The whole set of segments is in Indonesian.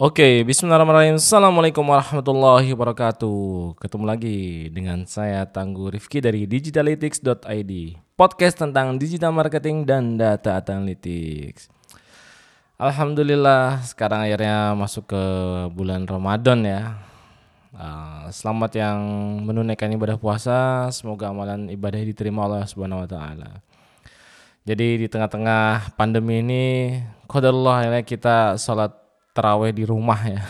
Oke, bismillahirrahmanirrahim. Assalamualaikum warahmatullahi wabarakatuh. Ketemu lagi dengan saya Tangguh Rifki dari digitalytics.id. Podcast tentang digital marketing dan data analytics. Alhamdulillah sekarang akhirnya masuk ke bulan Ramadan ya. Uh, selamat yang menunaikan ibadah puasa, semoga amalan ibadah diterima Allah Subhanahu wa taala. Jadi di tengah-tengah pandemi ini, qadarullah kita sholat terawih di rumah ya.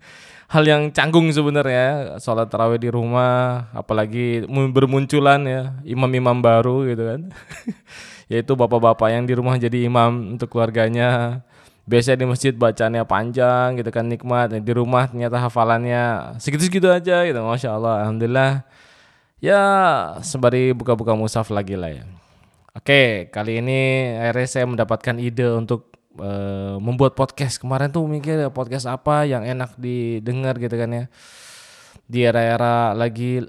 Hal yang canggung sebenarnya sholat terawih di rumah, apalagi bermunculan ya imam-imam baru gitu kan. Yaitu bapak-bapak yang di rumah jadi imam untuk keluarganya. Biasanya di masjid bacanya panjang gitu kan nikmat, di rumah ternyata hafalannya segitu-segitu aja gitu. Masya Allah, Alhamdulillah. Ya sembari buka-buka musaf lagi lah ya. Oke, kali ini akhirnya saya mendapatkan ide untuk uh, membuat podcast. Kemarin tuh mikir podcast apa yang enak didengar gitu kan ya. Di era-era lagi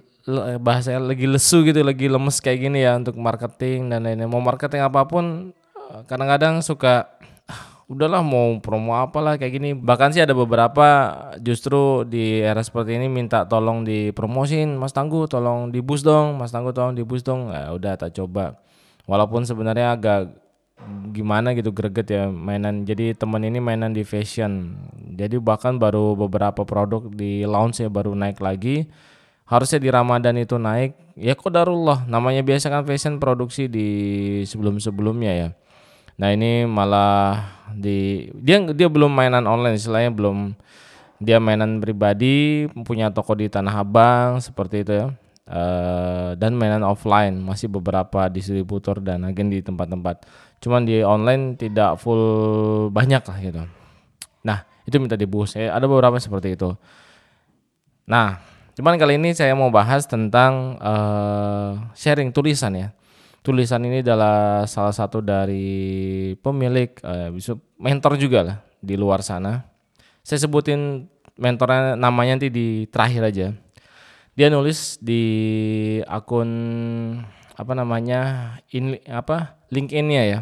bahasanya lagi lesu gitu lagi lemes kayak gini ya untuk marketing dan lainnya mau marketing apa pun eh, kadang-kadang suka ah, udahlah mau promo apalah kayak gini. Bahkan sih ada beberapa justru di era seperti ini minta tolong dipromosin Mas Tangguh tolong di boost dong Mas Tangguh tolong di boost dong. Ya udah tak coba. Walaupun sebenarnya agak gimana gitu greget ya mainan. Jadi teman ini mainan di fashion. Jadi bahkan baru beberapa produk di launch ya baru naik lagi. Harusnya di Ramadan itu naik. Ya kok darullah namanya biasa kan fashion produksi di sebelum-sebelumnya ya. Nah ini malah di dia dia belum mainan online istilahnya belum dia mainan pribadi punya toko di Tanah Abang seperti itu ya. Uh, dan mainan offline masih beberapa distributor dan agen di tempat-tempat cuman di online tidak full banyak lah gitu. Nah itu minta di boost ya, ada beberapa seperti itu. Nah cuman kali ini saya mau bahas tentang uh, sharing tulisan ya. Tulisan ini adalah salah satu dari pemilik uh, mentor juga lah di luar sana. Saya sebutin mentornya namanya nanti di terakhir aja. Dia nulis di akun apa namanya in apa LinkedIn-nya ya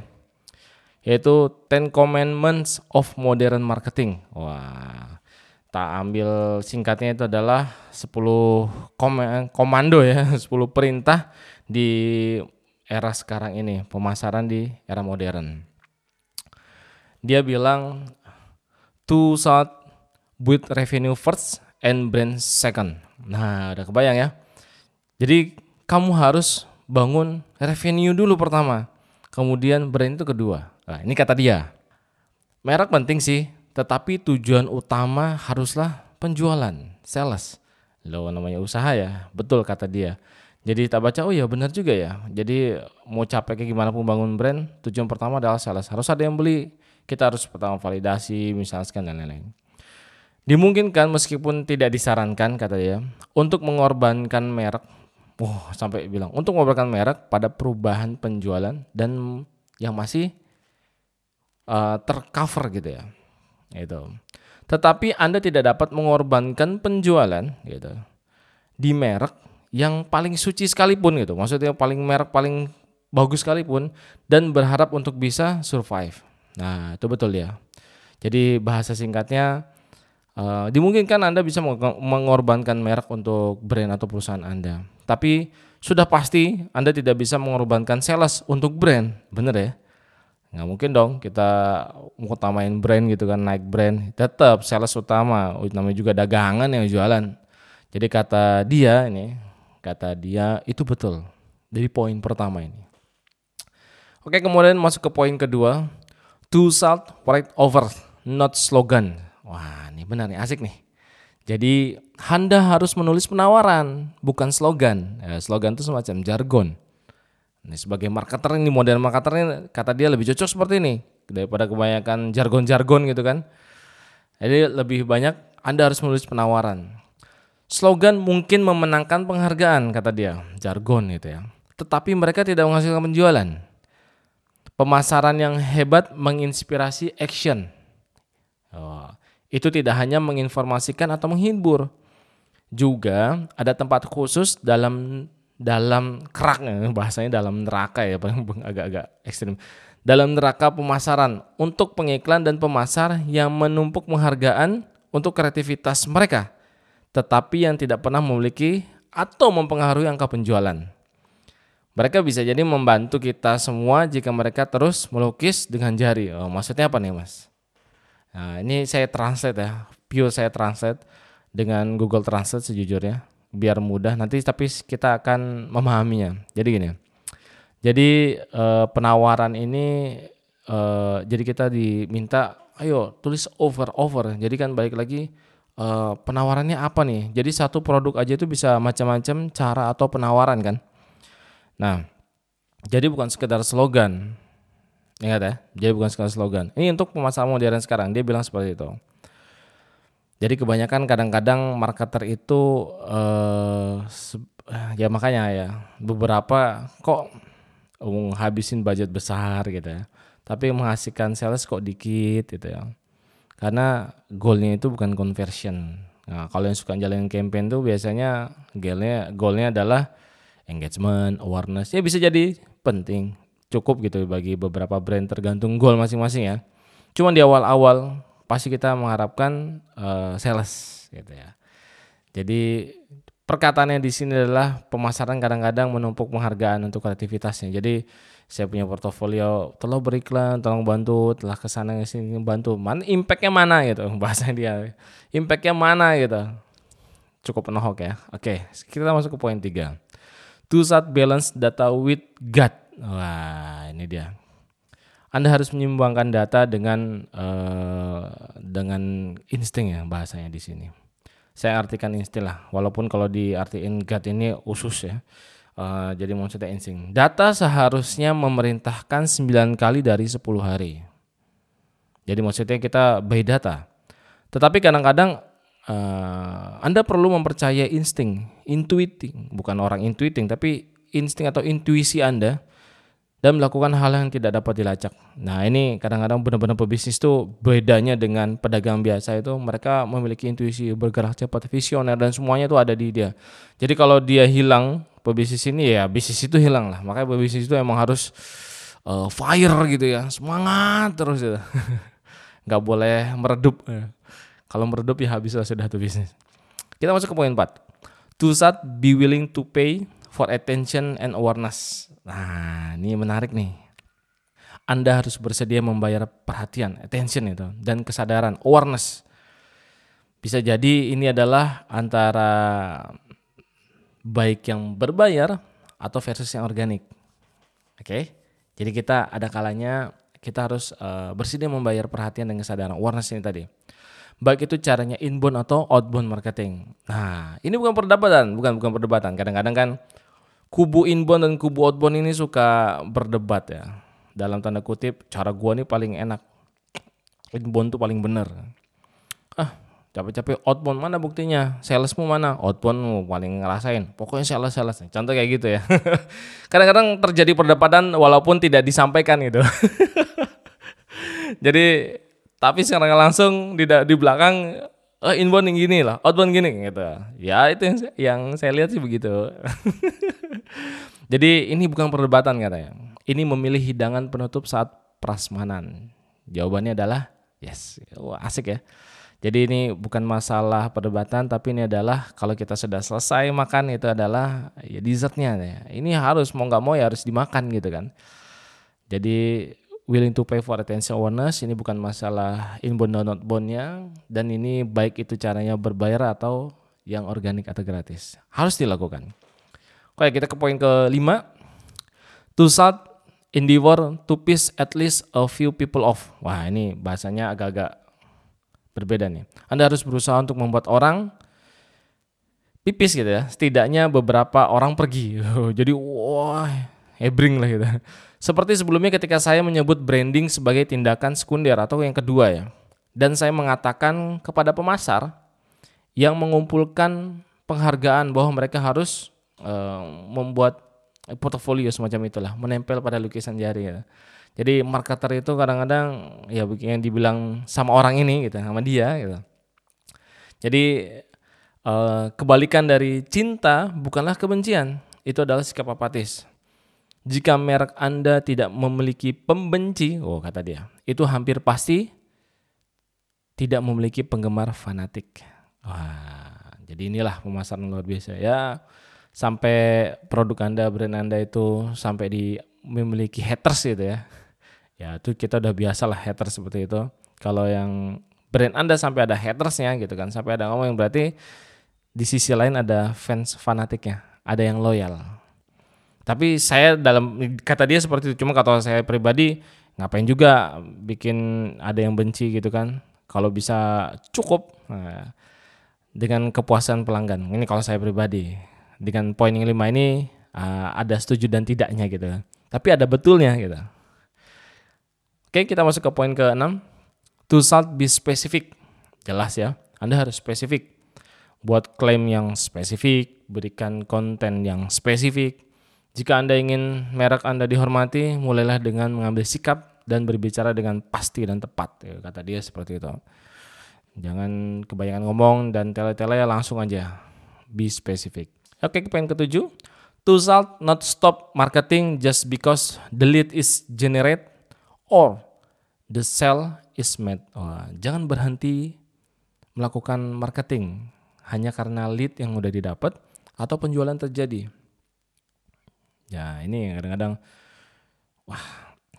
yaitu Ten Commandments of Modern Marketing. Wah, tak ambil singkatnya itu adalah 10 kom komando ya, 10 perintah di era sekarang ini, pemasaran di era modern. Dia bilang to start with revenue first and brand second. Nah, udah kebayang ya. Jadi kamu harus bangun revenue dulu pertama, kemudian brand itu kedua. Nah, ini kata dia. Merek penting sih, tetapi tujuan utama haruslah penjualan, sales. Lo namanya usaha ya, betul kata dia. Jadi tak baca, oh ya benar juga ya. Jadi mau capek kayak gimana pun bangun brand, tujuan pertama adalah sales. Harus ada yang beli, kita harus pertama validasi, misalkan dan lain-lain. Dimungkinkan meskipun tidak disarankan kata dia, untuk mengorbankan merek, wah sampai bilang, untuk mengorbankan merek pada perubahan penjualan dan yang masih uh, tercover gitu ya. Itu. Tetapi Anda tidak dapat mengorbankan penjualan gitu di merek yang paling suci sekalipun gitu. Maksudnya paling merek paling bagus sekalipun dan berharap untuk bisa survive. Nah, itu betul ya. Jadi bahasa singkatnya uh, dimungkinkan Anda bisa mengorbankan merek untuk brand atau perusahaan Anda. Tapi sudah pasti Anda tidak bisa mengorbankan sales untuk brand. Benar ya? Nggak mungkin dong kita utamain brand gitu kan naik brand. Tetap sales utama namanya juga dagangan yang jualan. Jadi kata dia ini kata dia itu betul. Dari poin pertama ini. Oke kemudian masuk ke poin kedua. To salt right over not slogan. Wah ini benar nih asik nih. Jadi anda harus menulis penawaran bukan slogan. Ya, slogan itu semacam jargon Ini sebagai marketer ini model marketer ini kata dia lebih cocok seperti ini daripada kebanyakan jargon-jargon gitu kan. Jadi lebih banyak Anda harus menulis penawaran. Slogan mungkin memenangkan penghargaan kata dia, jargon itu ya. Tetapi mereka tidak menghasilkan penjualan. Pemasaran yang hebat menginspirasi action. Oh, itu tidak hanya menginformasikan atau menghibur, juga ada tempat khusus dalam dalam kerak bahasanya dalam neraka ya agak-agak ekstrim dalam neraka pemasaran untuk pengiklan dan pemasar yang menumpuk penghargaan untuk kreativitas mereka, tetapi yang tidak pernah memiliki atau mempengaruhi angka penjualan. Mereka bisa jadi membantu kita semua jika mereka terus melukis dengan jari. Oh, maksudnya apa nih, Mas? Nah, ini saya translate ya, pure saya translate dengan Google Translate sejujurnya, biar mudah. Nanti tapi kita akan memahaminya. Jadi gini. Jadi eh, penawaran ini eh, jadi kita diminta, ayo tulis over over. Jadi kan balik lagi eh, penawarannya apa nih? Jadi satu produk aja itu bisa macam-macam cara atau penawaran kan? Nah, jadi bukan sekedar slogan. Ingat ya, jadi bukan sekedar slogan. Ini untuk pemasaran modern sekarang, dia bilang seperti itu. Jadi kebanyakan kadang-kadang marketer itu eh, ya makanya ya beberapa kok habisin budget besar gitu ya. Tapi menghasilkan sales kok dikit gitu ya. Karena goalnya itu bukan conversion. Nah, kalau yang suka jalanin campaign tuh biasanya goalnya goalnya adalah engagement, awareness. Ya bisa jadi penting, cukup gitu bagi beberapa brand tergantung goal masing-masing ya. Cuman di awal-awal pasti kita mengharapkan uh, sales gitu ya. Jadi perkataannya di sini adalah pemasaran kadang-kadang menumpuk penghargaan untuk kreativitasnya. Jadi saya punya portofolio, tolong beriklan, tolong bantu, telah ke sana ke sini bantu. Mana impactnya mana gitu bahasa dia. Impactnya mana gitu. Cukup penohok ya. Oke, kita masuk ke poin tiga. To set balance data with gut. Wah, ini dia. Anda harus menyumbangkan data dengan uh, dengan insting ya bahasanya di sini. Saya artikan insting lah, walaupun kalau diartiin gut ini usus ya. Uh, jadi maksudnya insting. Data seharusnya memerintahkan 9 kali dari 10 hari. Jadi maksudnya kita by data. Tetapi kadang-kadang uh, Anda perlu mempercaya insting, intuiting, bukan orang intuiting, tapi insting atau intuisi Anda dan melakukan hal yang tidak dapat dilacak. Nah ini kadang-kadang benar-benar pebisnis itu bedanya dengan pedagang biasa itu mereka memiliki intuisi bergerak cepat, visioner dan semuanya itu ada di dia. Jadi kalau dia hilang pebisnis ini ya bisnis itu hilang lah. Makanya pebisnis itu emang harus uh, fire gitu ya, semangat terus gitu. Gak boleh meredup. Kalau meredup ya habis sudah tuh bisnis. Kita masuk ke poin 4. To be willing to pay for attention and awareness. Nah, ini menarik nih. Anda harus bersedia membayar perhatian, attention itu, dan kesadaran, awareness. Bisa jadi ini adalah antara baik yang berbayar atau versus yang organik. Oke, okay? jadi kita ada kalanya kita harus uh, bersedia membayar perhatian dan kesadaran, awareness ini tadi baik itu caranya inbound atau outbound marketing. Nah, ini bukan perdebatan, bukan bukan perdebatan. Kadang-kadang kan kubu inbound dan kubu outbound ini suka berdebat ya. Dalam tanda kutip, cara gua nih paling enak. Inbound tuh paling bener. Ah, capek-capek outbound mana buktinya? Salesmu mana? Outbound paling ngerasain. Pokoknya sales sales. Contoh kayak gitu ya. Kadang-kadang terjadi perdebatan walaupun tidak disampaikan gitu. Jadi tapi sekarang langsung di di belakang oh, inbound yang gini lah, outbound gini gitu. Ya itu yang, yang saya lihat sih begitu. Jadi ini bukan perdebatan katanya. Ini memilih hidangan penutup saat prasmanan. Jawabannya adalah yes. Wah, asik ya. Jadi ini bukan masalah perdebatan tapi ini adalah kalau kita sudah selesai makan itu adalah ya dessertnya ya. Ini harus mau nggak mau ya harus dimakan gitu kan. Jadi willing to pay for attention awareness ini bukan masalah inbound dan outboundnya dan ini baik itu caranya berbayar atau yang organik atau gratis harus dilakukan. Oke kita ke poin kelima to start endeavor to piss at least a few people off. Wah ini bahasanya agak-agak berbeda nih. Anda harus berusaha untuk membuat orang pipis gitu ya. Setidaknya beberapa orang pergi. Jadi wah hebring lah gitu. Seperti sebelumnya ketika saya menyebut branding sebagai tindakan sekunder atau yang kedua ya. Dan saya mengatakan kepada pemasar yang mengumpulkan penghargaan bahwa mereka harus uh, membuat portofolio semacam itulah, menempel pada lukisan jari ya. Jadi marketer itu kadang-kadang ya yang dibilang sama orang ini gitu, sama dia gitu. Jadi uh, kebalikan dari cinta bukanlah kebencian, itu adalah sikap apatis. Jika merek Anda tidak memiliki pembenci, oh kata dia, itu hampir pasti tidak memiliki penggemar fanatik. Wah, jadi inilah pemasaran luar biasa ya. Sampai produk Anda, brand Anda itu sampai di memiliki haters gitu ya. Ya itu kita udah biasa lah haters seperti itu. Kalau yang brand Anda sampai ada hatersnya gitu kan, sampai ada ngomong yang berarti di sisi lain ada fans fanatiknya, ada yang loyal. Tapi saya dalam kata dia seperti itu, cuma kata saya pribadi ngapain juga bikin ada yang benci gitu kan. Kalau bisa cukup nah, dengan kepuasan pelanggan. Ini kalau saya pribadi. Dengan poin yang lima ini uh, ada setuju dan tidaknya gitu. Tapi ada betulnya gitu. Oke, kita masuk ke poin ke-6. To should be specific. Jelas ya. Anda harus spesifik. Buat klaim yang spesifik, berikan konten yang spesifik. Jika Anda ingin merek Anda dihormati, mulailah dengan mengambil sikap dan berbicara dengan pasti dan tepat. Ya, kata dia seperti itu. Jangan kebanyakan ngomong dan tele-tele langsung aja. Be specific. Oke, poin ketujuh. To start not stop marketing just because the lead is generate or the sell is made. Oh, jangan berhenti melakukan marketing hanya karena lead yang udah didapat atau penjualan terjadi. Ya ini kadang-kadang wah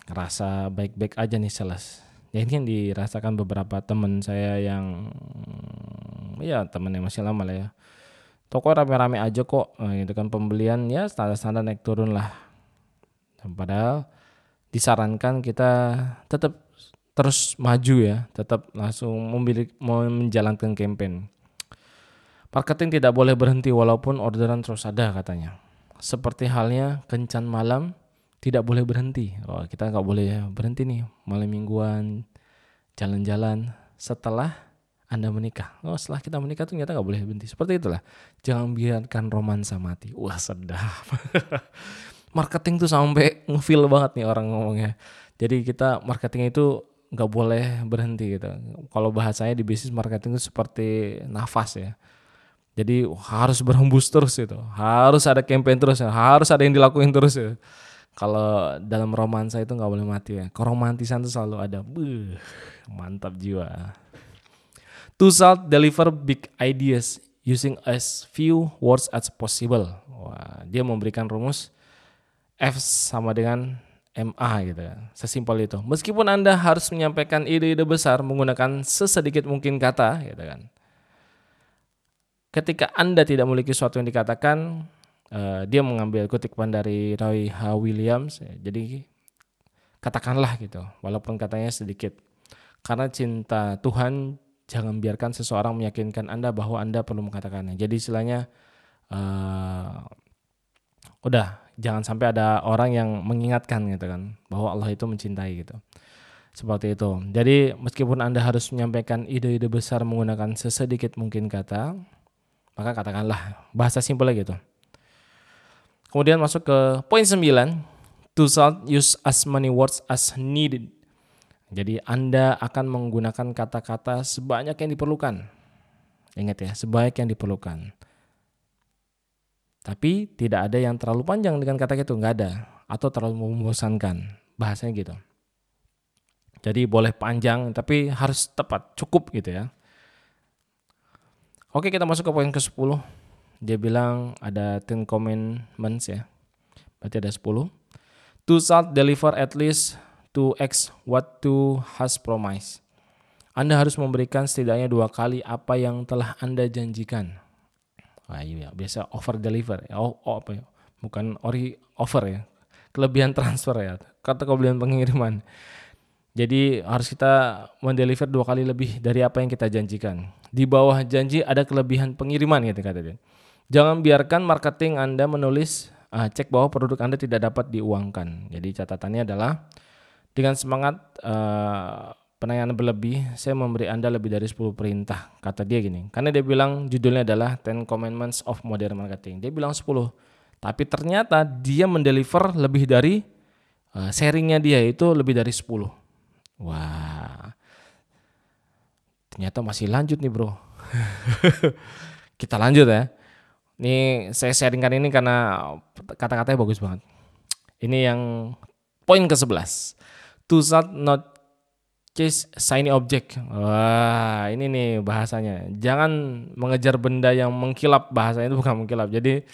ngerasa baik-baik aja nih sales. Ya ini yang dirasakan beberapa teman saya yang ya teman yang masih lama lah ya toko rame-rame aja kok. Nah, gitu kan pembelian ya standar-standar naik turun lah. Padahal disarankan kita tetap terus maju ya tetap langsung memilih mau menjalankan campaign. Marketing tidak boleh berhenti walaupun orderan terus ada katanya. Seperti halnya kencan malam tidak boleh berhenti. Oh, kita nggak boleh berhenti nih malam mingguan jalan-jalan. Setelah anda menikah. Oh, setelah kita menikah tuh ternyata nggak boleh berhenti. Seperti itulah. Jangan biarkan romansa mati. Wah, sedap. marketing tuh sampai ngefeel banget nih orang ngomongnya. Jadi kita marketing itu nggak boleh berhenti gitu. Kalau bahasanya di bisnis marketing itu seperti nafas ya. Jadi harus berhembus terus itu. Harus ada campaign terus ya. Harus ada yang dilakuin terus ya. Kalau dalam romansa itu nggak boleh mati ya. Keromantisan itu selalu ada. Buh, mantap jiwa. To self deliver big ideas using as few words as possible. Wah, dia memberikan rumus F sama dengan MA gitu ya. Sesimpel itu. Meskipun Anda harus menyampaikan ide-ide besar menggunakan sesedikit mungkin kata gitu kan. Ketika Anda tidak memiliki sesuatu yang dikatakan, uh, dia mengambil kutipan dari Roy H. Williams. Jadi katakanlah gitu, walaupun katanya sedikit. Karena cinta Tuhan jangan biarkan seseorang meyakinkan Anda bahwa Anda perlu mengatakannya. Jadi istilahnya uh, udah jangan sampai ada orang yang mengingatkan gitu kan bahwa Allah itu mencintai gitu. Seperti itu. Jadi meskipun Anda harus menyampaikan ide-ide besar menggunakan sesedikit mungkin kata, maka katakanlah bahasa simpel gitu. Kemudian masuk ke poin 9, to use as many words as needed jadi Anda akan menggunakan kata-kata sebanyak yang diperlukan. Ingat ya, sebanyak yang diperlukan. Tapi tidak ada yang terlalu panjang dengan kata itu, nggak ada. Atau terlalu membosankan. Bahasanya gitu. Jadi boleh panjang, tapi harus tepat, cukup gitu ya. Oke kita masuk ke poin ke-10. Dia bilang ada 10 commandments ya. Berarti ada 10. To start deliver at least to X what to has promised. Anda harus memberikan setidaknya dua kali apa yang telah Anda janjikan. Wah, iya, biasa over deliver. Oh, oh apa ya? Bukan ori over ya. Kelebihan transfer ya. Kata kelebihan pengiriman. Jadi harus kita mendeliver dua kali lebih dari apa yang kita janjikan. Di bawah janji ada kelebihan pengiriman gitu kata dia. Jangan biarkan marketing Anda menulis uh, cek bahwa produk Anda tidak dapat diuangkan. Jadi catatannya adalah dengan semangat uh, penanganan berlebih, saya memberi Anda lebih dari 10 perintah. Kata dia gini, karena dia bilang judulnya adalah Ten Commandments of Modern Marketing. Dia bilang 10. Tapi ternyata dia mendeliver lebih dari uh, sharingnya dia itu lebih dari 10. Wah. Ternyata masih lanjut nih, Bro. Kita lanjut ya. Ini saya sharingkan ini karena kata-katanya bagus banget. Ini yang poin ke-11 start not chase shiny object. Wah, ini nih bahasanya. Jangan mengejar benda yang mengkilap, bahasanya itu bukan mengkilap. Jadi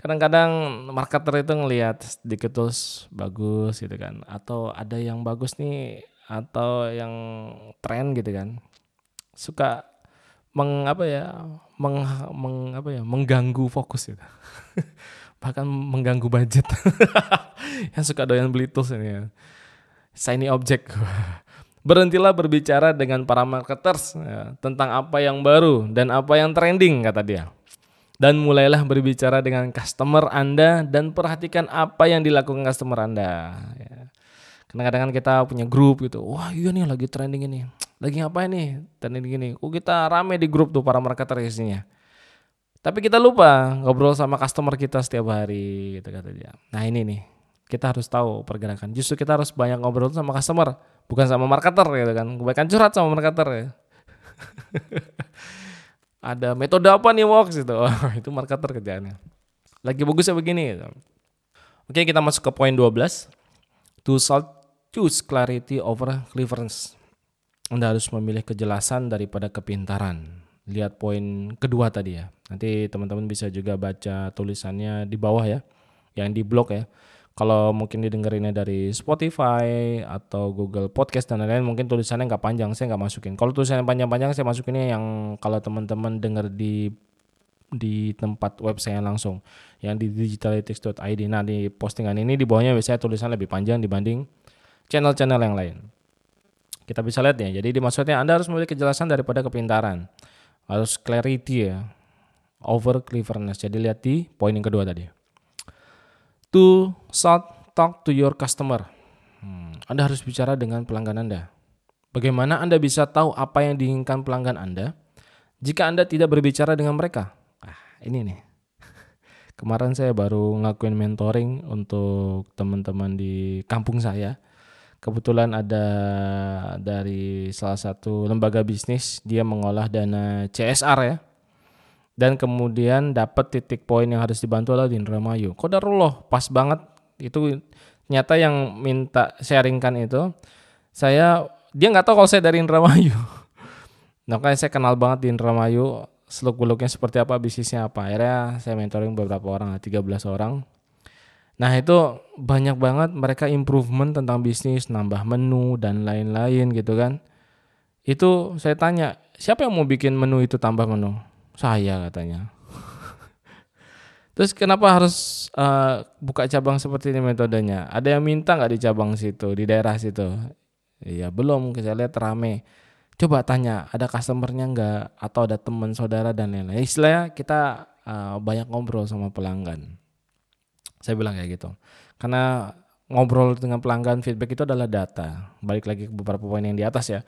kadang-kadang marketer itu ngelihat sedikit terus bagus gitu kan. Atau ada yang bagus nih atau yang tren gitu kan. Suka meng apa ya? Meng, meng apa ya? mengganggu fokus gitu. Bahkan mengganggu budget. yang suka doyan beli tools ini ya. Shiny object. Berhentilah berbicara dengan para marketers ya, tentang apa yang baru dan apa yang trending kata dia. Dan mulailah berbicara dengan customer Anda dan perhatikan apa yang dilakukan customer Anda. Ya. Kadang-kadang kita punya grup gitu. Wah iya nih lagi trending ini. Lagi ngapain nih trending gini. Kok kita rame di grup tuh para marketer isinya. Tapi kita lupa ngobrol sama customer kita setiap hari gitu kata dia. Nah ini nih kita harus tahu pergerakan. Justru kita harus banyak ngobrol sama customer, bukan sama marketer gitu kan. Kebanyakan curhat sama marketer ya. Ada metode apa nih Wox itu? Oh, itu marketer kerjaannya. Lagi bagusnya begini gitu. Oke, kita masuk ke poin 12. To solve choose clarity over cleverness. Anda harus memilih kejelasan daripada kepintaran. Lihat poin kedua tadi ya. Nanti teman-teman bisa juga baca tulisannya di bawah ya. Yang di blog ya kalau mungkin didengerinnya dari Spotify atau Google Podcast dan lain-lain mungkin tulisannya nggak panjang saya nggak masukin. Kalau tulisannya panjang-panjang saya masukinnya yang kalau teman-teman dengar di di tempat web saya langsung yang di digitalytics.id nah di postingan ini di bawahnya biasanya tulisan lebih panjang dibanding channel-channel yang lain. Kita bisa lihat ya. Jadi di maksudnya Anda harus memiliki kejelasan daripada kepintaran. Harus clarity ya. Over cleverness. Jadi lihat di poin yang kedua tadi to start talk to your customer. Hmm, anda harus bicara dengan pelanggan Anda. Bagaimana Anda bisa tahu apa yang diinginkan pelanggan Anda jika Anda tidak berbicara dengan mereka? Ah, ini nih. Kemarin saya baru ngakuin mentoring untuk teman-teman di kampung saya. Kebetulan ada dari salah satu lembaga bisnis, dia mengolah dana CSR ya, dan kemudian dapat titik poin yang harus dibantu adalah di Indramayu. Kodarullah pas banget itu nyata yang minta sharingkan itu saya dia nggak tahu kalau saya dari Indramayu. Nah, kan saya kenal banget di Indramayu, seluk beluknya seperti apa, bisnisnya apa. Akhirnya saya mentoring beberapa orang, 13 orang. Nah itu banyak banget mereka improvement tentang bisnis, nambah menu dan lain-lain gitu kan. Itu saya tanya, siapa yang mau bikin menu itu tambah menu? Saya katanya. Terus kenapa harus uh, buka cabang seperti ini metodenya? Ada yang minta nggak di cabang situ, di daerah situ? Iya belum, saya lihat rame. Coba tanya, ada customernya nggak? Atau ada teman saudara dan lain-lain. Istilahnya kita uh, banyak ngobrol sama pelanggan. Saya bilang kayak gitu. Karena ngobrol dengan pelanggan feedback itu adalah data. Balik lagi ke beberapa poin yang di atas ya.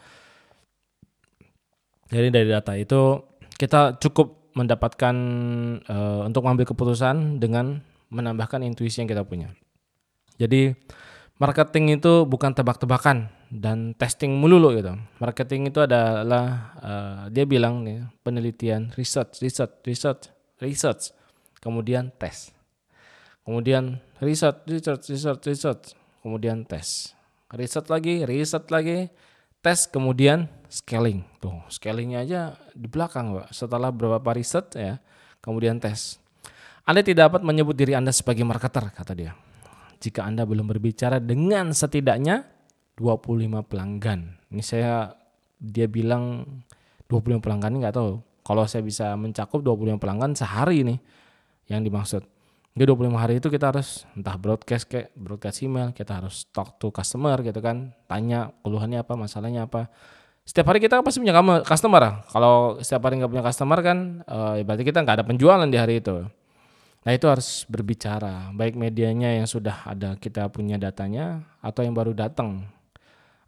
Jadi dari data itu kita cukup mendapatkan uh, untuk mengambil keputusan dengan menambahkan intuisi yang kita punya. Jadi marketing itu bukan tebak-tebakan dan testing melulu gitu. Marketing itu adalah uh, dia bilang nih penelitian, research, research, research, research, kemudian tes. Kemudian research, research, research, research, kemudian tes. Research lagi, research lagi, tes kemudian scaling tuh. Scalingnya aja di belakang pak setelah beberapa riset ya kemudian tes. Anda tidak dapat menyebut diri anda sebagai marketer kata dia. Jika anda belum berbicara dengan setidaknya 25 pelanggan. Ini saya dia bilang 25 pelanggan ini nggak tahu. Kalau saya bisa mencakup 25 pelanggan sehari nih yang dimaksud. Nggak 25 hari itu kita harus entah broadcast kayak broadcast email, kita harus talk to customer gitu kan, tanya keluhannya apa, masalahnya apa. Setiap hari kita pasti punya customer. Kalau setiap hari nggak punya customer kan, uh, berarti kita nggak ada penjualan di hari itu. Nah itu harus berbicara, baik medianya yang sudah ada kita punya datanya, atau yang baru datang,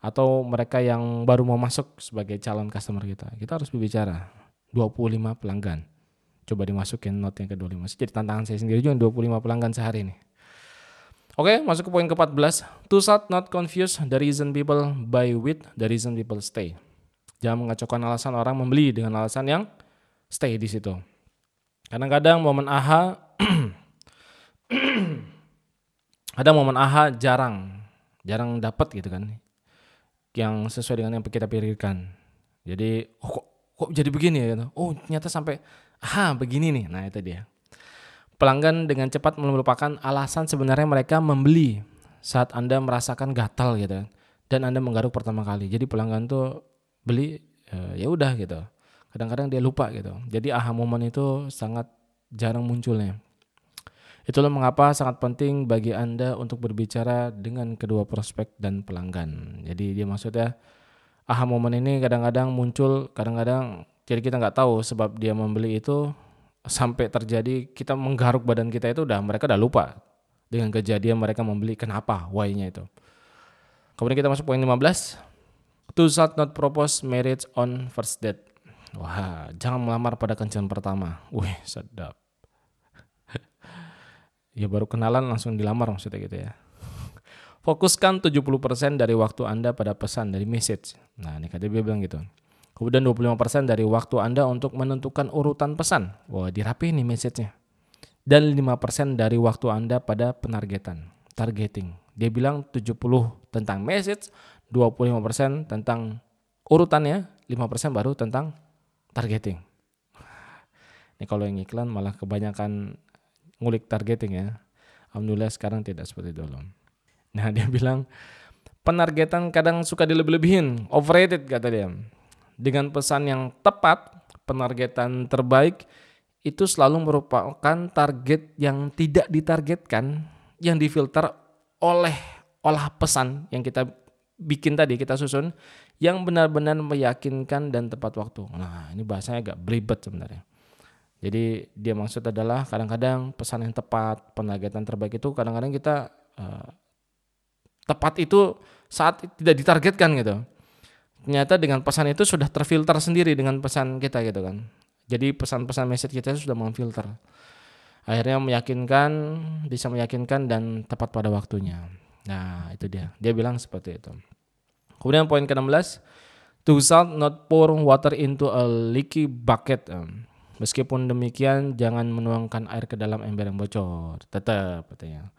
atau mereka yang baru mau masuk sebagai calon customer kita. Kita harus berbicara. 25 pelanggan coba dimasukin note yang ke-25. Jadi tantangan saya sendiri juga 25 pelanggan sehari nih. Oke, masuk ke poin ke-14. To not confuse the reason people buy with the reason people stay. Jangan mengacaukan alasan orang membeli dengan alasan yang stay di situ. Kadang-kadang momen aha ada momen aha jarang jarang dapat gitu kan. yang sesuai dengan yang kita pikirkan. Jadi oh, kok kok jadi begini ya gitu. Oh, ternyata sampai ah begini nih. Nah, itu dia. Pelanggan dengan cepat melupakan alasan sebenarnya mereka membeli saat Anda merasakan gatal gitu dan Anda menggaruk pertama kali. Jadi pelanggan tuh beli e, ya udah gitu. Kadang-kadang dia lupa gitu. Jadi aha momen itu sangat jarang munculnya. Itulah mengapa sangat penting bagi Anda untuk berbicara dengan kedua prospek dan pelanggan. Jadi dia maksudnya aha momen ini kadang-kadang muncul, kadang-kadang jadi kita nggak tahu sebab dia membeli itu sampai terjadi kita menggaruk badan kita itu udah mereka udah lupa dengan kejadian mereka membeli kenapa why-nya itu. Kemudian kita masuk poin 15. To shall not propose marriage on first date. Wah, jangan melamar pada kencan pertama. Wih, sedap. ya baru kenalan langsung dilamar maksudnya gitu ya. Fokuskan 70% dari waktu Anda pada pesan dari message. Nah, ini kata dia bilang gitu. Kemudian 25% dari waktu Anda untuk menentukan urutan pesan. Wah, dirapi nih message-nya. Dan 5% dari waktu Anda pada penargetan, targeting. Dia bilang 70 tentang message, 25% tentang urutannya, 5% baru tentang targeting. Ini kalau yang iklan malah kebanyakan ngulik targeting ya. Alhamdulillah sekarang tidak seperti dulu. Nah dia bilang penargetan kadang suka dilebih-lebihin, overrated kata dia dengan pesan yang tepat, penargetan terbaik itu selalu merupakan target yang tidak ditargetkan, yang difilter oleh olah pesan yang kita bikin tadi, kita susun, yang benar-benar meyakinkan dan tepat waktu. Nah, ini bahasanya agak belibet sebenarnya. Jadi dia maksud adalah kadang-kadang pesan yang tepat, penargetan terbaik itu kadang-kadang kita uh, tepat itu saat tidak ditargetkan gitu ternyata dengan pesan itu sudah terfilter sendiri dengan pesan kita gitu kan. Jadi pesan-pesan message kita sudah memfilter. Akhirnya meyakinkan, bisa meyakinkan dan tepat pada waktunya. Nah, itu dia. Dia bilang seperti itu. Kemudian poin ke-16, to salt not pour water into a leaky bucket. Meskipun demikian, jangan menuangkan air ke dalam ember yang bocor. Tetap katanya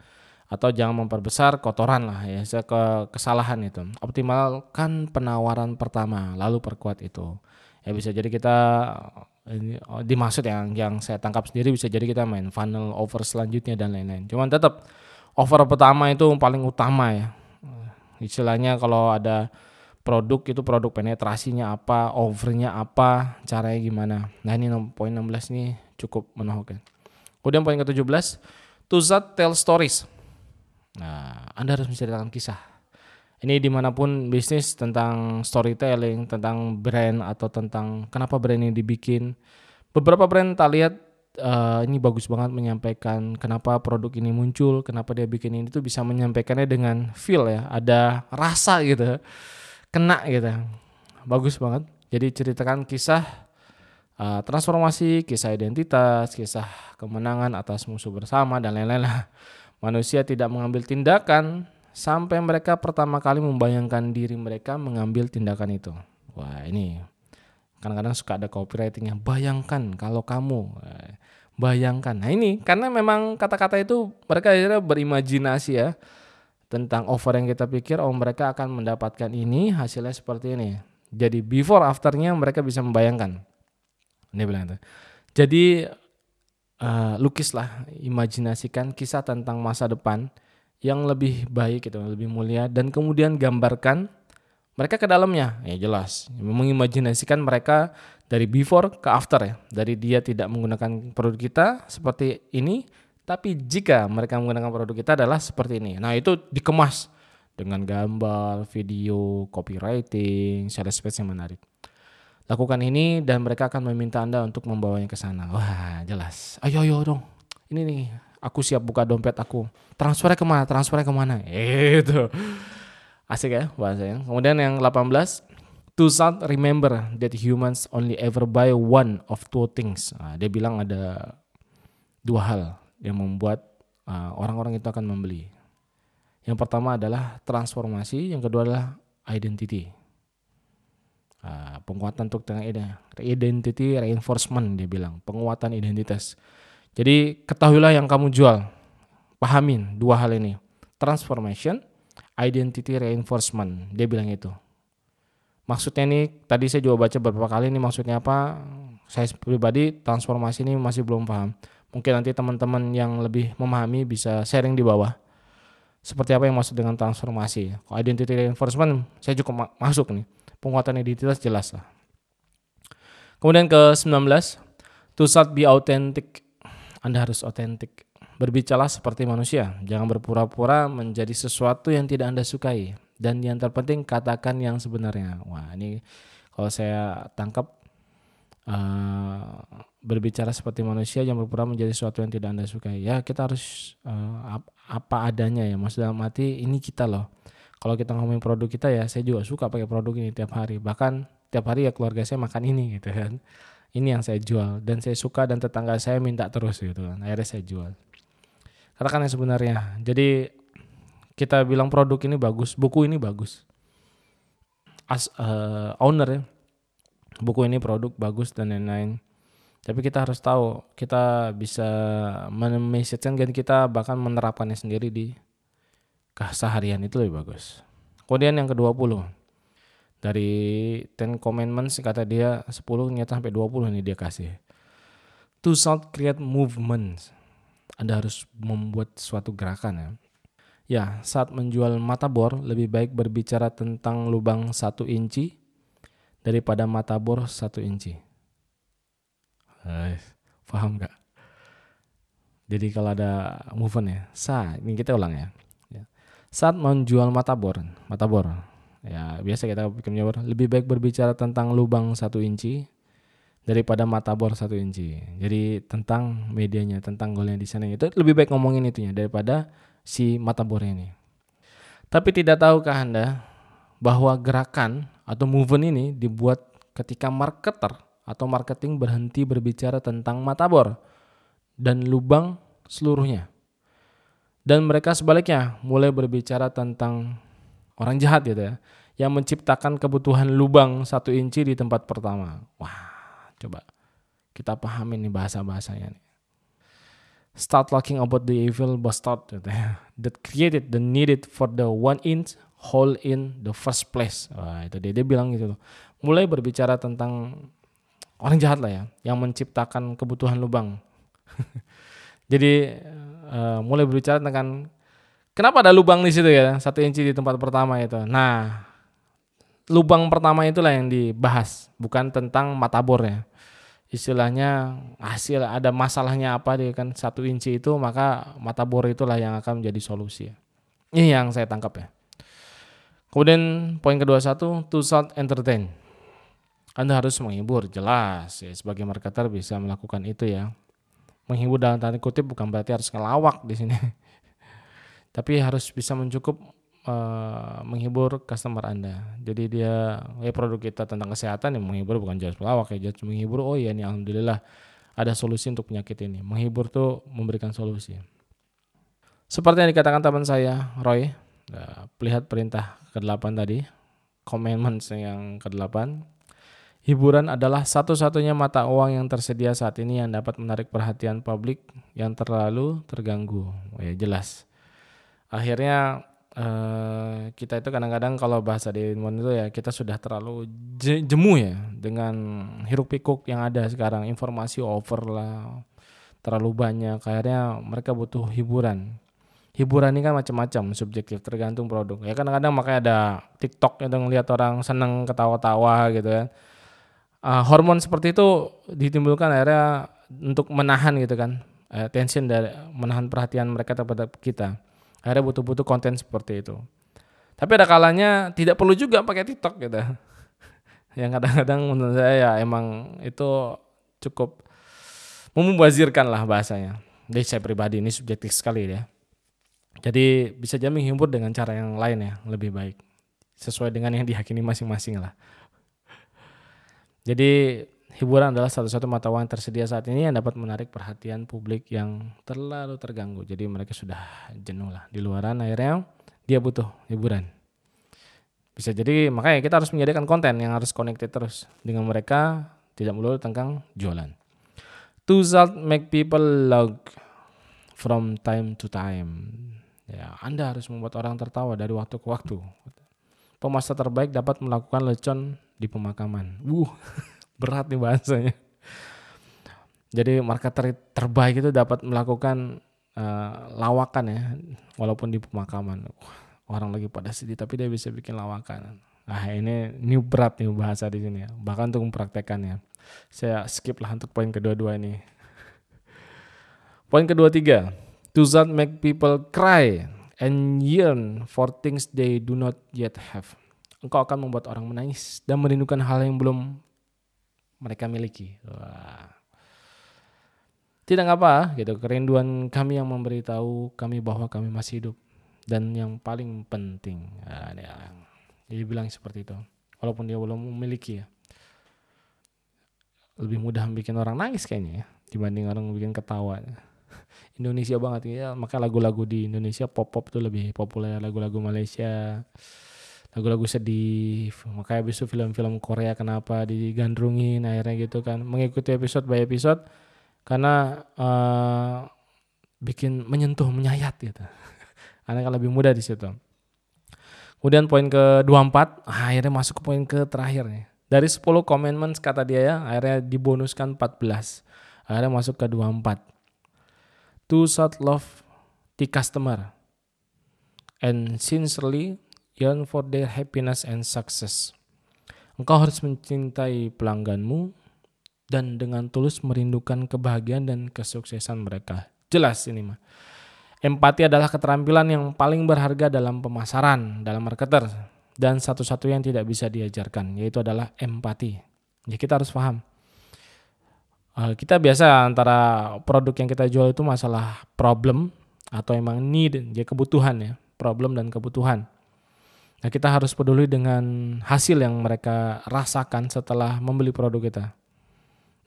atau jangan memperbesar kotoran lah ya ke kesalahan itu optimalkan penawaran pertama lalu perkuat itu ya bisa jadi kita ini oh, dimaksud yang yang saya tangkap sendiri bisa jadi kita main funnel over selanjutnya dan lain-lain cuman tetap over pertama itu paling utama ya istilahnya kalau ada produk itu produk penetrasinya apa overnya apa caranya gimana nah ini poin 16 ini cukup menohok ya kemudian poin ke-17 to tell stories Nah, Anda harus menceritakan kisah. Ini di mana pun bisnis tentang storytelling, tentang brand atau tentang kenapa brand ini dibikin. Beberapa brand tak lihat uh, ini bagus banget menyampaikan kenapa produk ini muncul, kenapa dia bikin ini tuh bisa menyampaikannya dengan feel ya, ada rasa gitu, kena gitu, bagus banget. Jadi ceritakan kisah uh, transformasi, kisah identitas, kisah kemenangan atas musuh bersama dan lain-lain lah. Manusia tidak mengambil tindakan sampai mereka pertama kali membayangkan diri mereka mengambil tindakan itu. Wah ini kadang-kadang suka ada copywritingnya. Bayangkan kalau kamu, bayangkan. Nah ini karena memang kata-kata itu mereka akhirnya berimajinasi ya tentang offer yang kita pikir oh mereka akan mendapatkan ini hasilnya seperti ini. Jadi before afternya mereka bisa membayangkan. Ini bilang itu. Jadi uh, lukislah, imajinasikan kisah tentang masa depan yang lebih baik gitu, lebih mulia dan kemudian gambarkan mereka ke dalamnya. Ya jelas, mengimajinasikan mereka dari before ke after ya. Dari dia tidak menggunakan produk kita seperti ini, tapi jika mereka menggunakan produk kita adalah seperti ini. Nah, itu dikemas dengan gambar, video, copywriting, sales page yang menarik lakukan ini dan mereka akan meminta Anda untuk membawanya ke sana. Wah, jelas. Ayo, ayo dong. Ini nih, aku siap buka dompet aku. Transfernya ke mana? Transfernya ke mana? Itu. Asik ya bahasanya. Kemudian yang 18. To remember that humans only ever buy one of two things. Nah, dia bilang ada dua hal yang membuat uh, orang-orang uh, itu akan membeli. Yang pertama adalah transformasi, yang kedua adalah identity Uh, penguatan untuk tentang identity reinforcement dia bilang penguatan identitas jadi ketahuilah yang kamu jual pahamin dua hal ini transformation identity reinforcement dia bilang itu Maksudnya ini tadi saya juga baca beberapa kali ini maksudnya apa? Saya pribadi transformasi ini masih belum paham. Mungkin nanti teman-teman yang lebih memahami bisa sharing di bawah. Seperti apa yang maksud dengan transformasi? Kalau identity reinforcement saya cukup ma masuk nih. Penguatan identitas jelas lah. Kemudian ke 19, to start be authentic. Anda harus otentik. Berbicara seperti manusia, jangan berpura-pura menjadi sesuatu yang tidak Anda sukai dan yang terpenting katakan yang sebenarnya. Wah, ini kalau saya tangkap uh, berbicara seperti manusia yang berpura menjadi sesuatu yang tidak Anda sukai. Ya, kita harus uh, apa adanya ya. Maksud dalam ini kita loh. Kalau kita ngomongin produk kita ya, saya juga suka pakai produk ini tiap hari. Bahkan tiap hari ya keluarga saya makan ini gitu kan. Ini yang saya jual dan saya suka dan tetangga saya minta terus gitu kan. Akhirnya saya jual. Katakan yang sebenarnya. Jadi kita bilang produk ini bagus, buku ini bagus. As uh, owner ya, buku ini produk bagus dan lain-lain. Tapi kita harus tahu, kita bisa memesejkan dan kita bahkan menerapkannya sendiri di keseharian itu lebih bagus. Kemudian yang ke-20. Dari 10 commandments kata dia 10 nyata sampai 20 ini dia kasih. To sound create movements. Anda harus membuat suatu gerakan ya. Ya, saat menjual mata bor lebih baik berbicara tentang lubang satu inci daripada mata bor satu inci. Eh, paham gak? Jadi kalau ada movement ya, sa, ini kita ulang ya. ya. Saat menjual mata bor, mata bor, ya biasa kita bikin bor, lebih baik berbicara tentang lubang satu inci daripada mata bor satu inci. Jadi tentang medianya, tentang golnya di sana itu lebih baik ngomongin itunya daripada si mata bor ini. Tapi tidak tahukah Anda bahwa gerakan atau movement ini dibuat ketika marketer atau marketing berhenti berbicara tentang mata bor dan lubang seluruhnya. Dan mereka sebaliknya mulai berbicara tentang orang jahat gitu ya, yang menciptakan kebutuhan lubang satu inci di tempat pertama. Wah, coba kita pahami nih bahasa-bahasanya nih start talking about the evil bastard that created the needed for the one inch hole in the first place. Wah, itu dia, dia bilang gitu loh. Mulai berbicara tentang orang jahat lah ya, yang menciptakan kebutuhan lubang. Jadi uh, mulai berbicara tentang kenapa ada lubang di situ ya, satu inci di tempat pertama itu. Nah, lubang pertama itulah yang dibahas, bukan tentang mata ya istilahnya hasil ada masalahnya apa dia kan satu inci itu maka mata bor itulah yang akan menjadi solusi. Ini yang saya tangkap ya. Kemudian poin kedua satu to sound entertain. Anda harus menghibur jelas ya sebagai marketer bisa melakukan itu ya. Menghibur dalam tanda kutip bukan berarti harus ngelawak di sini. Tapi harus bisa mencukup uh, menghibur customer Anda. Jadi dia ya produk kita tentang kesehatan yang menghibur bukan jelas pelawak ya, just menghibur. Oh iya nih alhamdulillah ada solusi untuk penyakit ini. Menghibur tuh memberikan solusi. Seperti yang dikatakan teman saya, Roy, ya, lihat perintah ke-8 tadi, commandments yang ke-8. Hiburan adalah satu-satunya mata uang yang tersedia saat ini yang dapat menarik perhatian publik yang terlalu terganggu. Oh, ya jelas. Akhirnya Uh, kita itu kadang-kadang kalau bahasa di Ilmuwan itu ya kita sudah terlalu jemu ya dengan hiruk pikuk yang ada sekarang. Informasi over lah terlalu banyak. Akhirnya mereka butuh hiburan. Hiburan ini kan macam-macam subjektif tergantung produk. Ya kadang-kadang makanya ada TikTok yang ngelihat orang seneng ketawa-tawa gitu kan. Uh, hormon seperti itu ditimbulkan akhirnya untuk menahan gitu kan. Uh, tension dari menahan perhatian mereka terhadap kita Akhirnya butuh-butuh konten seperti itu. Tapi ada kalanya tidak perlu juga pakai TikTok gitu. Yang kadang-kadang menurut saya ya emang itu cukup memubazirkan lah bahasanya. Jadi saya pribadi ini subjektif sekali ya. Jadi bisa jadi menghibur dengan cara yang lain ya, lebih baik. Sesuai dengan yang diyakini masing-masing lah. Jadi hiburan adalah satu-satu mata uang yang tersedia saat ini yang dapat menarik perhatian publik yang terlalu terganggu. Jadi mereka sudah jenuh lah di luaran akhirnya dia butuh hiburan. Bisa jadi makanya kita harus menyediakan konten yang harus connected terus dengan mereka tidak melulu tentang jualan. To make people log from time to time. Ya, Anda harus membuat orang tertawa dari waktu ke waktu. Pemasta terbaik dapat melakukan lecon di pemakaman. Uh, berat nih bahasanya. Jadi marketer terbaik itu dapat melakukan uh, lawakan ya, walaupun di pemakaman. orang lagi pada sedih tapi dia bisa bikin lawakan. Nah ini ini berat nih bahasa di sini ya. Bahkan untuk mempraktekannya. Saya skip lah untuk poin kedua-dua ini. Poin kedua tiga. To that make people cry and yearn for things they do not yet have. Engkau akan membuat orang menangis dan merindukan hal yang belum mereka miliki. Wah. Tidak apa gitu, kerinduan kami yang memberitahu kami bahwa kami masih hidup. Dan yang paling penting, nah, jadi bilang seperti itu. Walaupun dia belum memiliki ya. Lebih mudah bikin orang nangis kayaknya ya, dibanding orang bikin ketawa. Indonesia banget ya, maka lagu-lagu di Indonesia pop-pop tuh lebih populer, lagu-lagu Malaysia lagu-lagu sedih. Makanya habis itu film-film Korea kenapa digandrungin akhirnya gitu kan. Mengikuti episode by episode karena uh, bikin menyentuh menyayat gitu. Kan lebih mudah di situ. Kemudian poin ke 24 akhirnya masuk ke poin ke terakhir nih dari 10 commandments kata dia ya akhirnya dibonuskan 14 akhirnya masuk ke 24 to shout love the customer and sincerely yearn for their happiness and success engkau harus mencintai pelangganmu dan dengan tulus merindukan kebahagiaan dan kesuksesan mereka. Jelas ini mah. Empati adalah keterampilan yang paling berharga dalam pemasaran, dalam marketer, dan satu-satu yang tidak bisa diajarkan, yaitu adalah empati. Ya kita harus paham. Uh, kita biasa antara produk yang kita jual itu masalah problem atau emang need, ya kebutuhan ya, problem dan kebutuhan. Nah kita harus peduli dengan hasil yang mereka rasakan setelah membeli produk kita.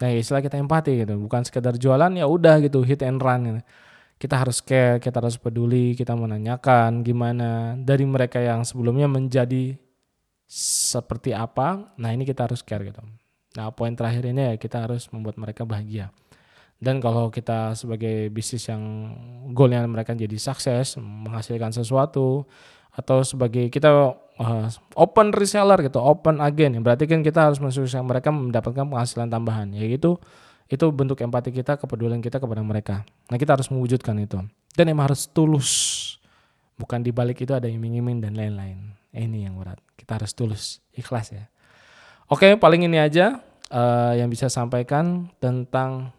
Nah istilah kita empati gitu, bukan sekedar jualan ya udah gitu hit and run. Gitu. Kita harus care, kita harus peduli, kita menanyakan gimana dari mereka yang sebelumnya menjadi seperti apa. Nah ini kita harus care gitu. Nah poin terakhir ini ya kita harus membuat mereka bahagia. Dan kalau kita sebagai bisnis yang goalnya mereka jadi sukses, menghasilkan sesuatu, atau sebagai kita uh, open reseller gitu, open agen. Berarti kan kita harus mensukseskan mereka mendapatkan penghasilan tambahan. Yaitu itu bentuk empati kita, kepedulian kita kepada mereka. Nah kita harus mewujudkan itu. Dan emang harus tulus. Bukan di balik itu ada iming-iming dan lain-lain. Ini yang berat. Kita harus tulus, ikhlas ya. Oke, paling ini aja uh, yang bisa sampaikan tentang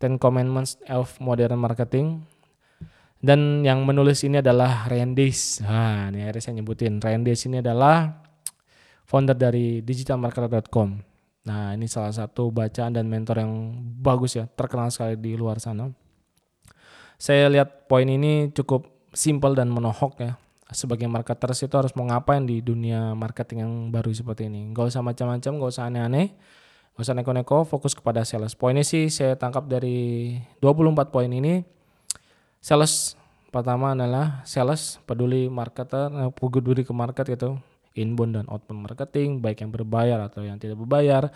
Ten Commandments of Modern Marketing. Dan yang menulis ini adalah Ryan Days. Nah, ini akhirnya saya nyebutin. Ryan Days ini adalah founder dari digitalmarketer.com. Nah, ini salah satu bacaan dan mentor yang bagus ya, terkenal sekali di luar sana. Saya lihat poin ini cukup simpel dan menohok ya. Sebagai marketer itu harus mau ngapain di dunia marketing yang baru seperti ini. Gak usah macam-macam, gak usah aneh-aneh. Gak usah neko-neko, fokus kepada sales. Poinnya sih saya tangkap dari 24 poin ini sales pertama adalah sales peduli marketer eh, peduli ke market gitu. Inbound dan outbound marketing baik yang berbayar atau yang tidak berbayar.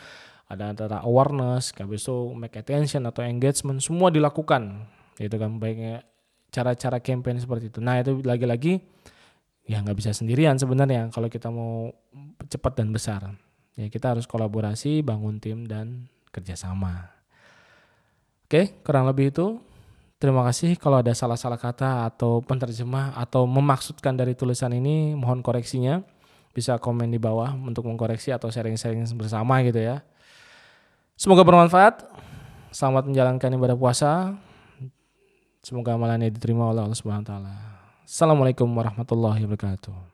Ada antara awareness itu make attention atau engagement semua dilakukan. Itu kan baiknya cara-cara campaign seperti itu. Nah itu lagi-lagi ya nggak bisa sendirian sebenarnya kalau kita mau cepat dan besar. Ya kita harus kolaborasi bangun tim dan kerjasama. Oke kurang lebih itu Terima kasih kalau ada salah-salah kata atau penerjemah atau memaksudkan dari tulisan ini mohon koreksinya. Bisa komen di bawah untuk mengkoreksi atau sharing-sharing bersama gitu ya. Semoga bermanfaat. Selamat menjalankan ibadah puasa. Semoga amalannya diterima oleh Allah Subhanahu wa taala. Assalamualaikum warahmatullahi wabarakatuh.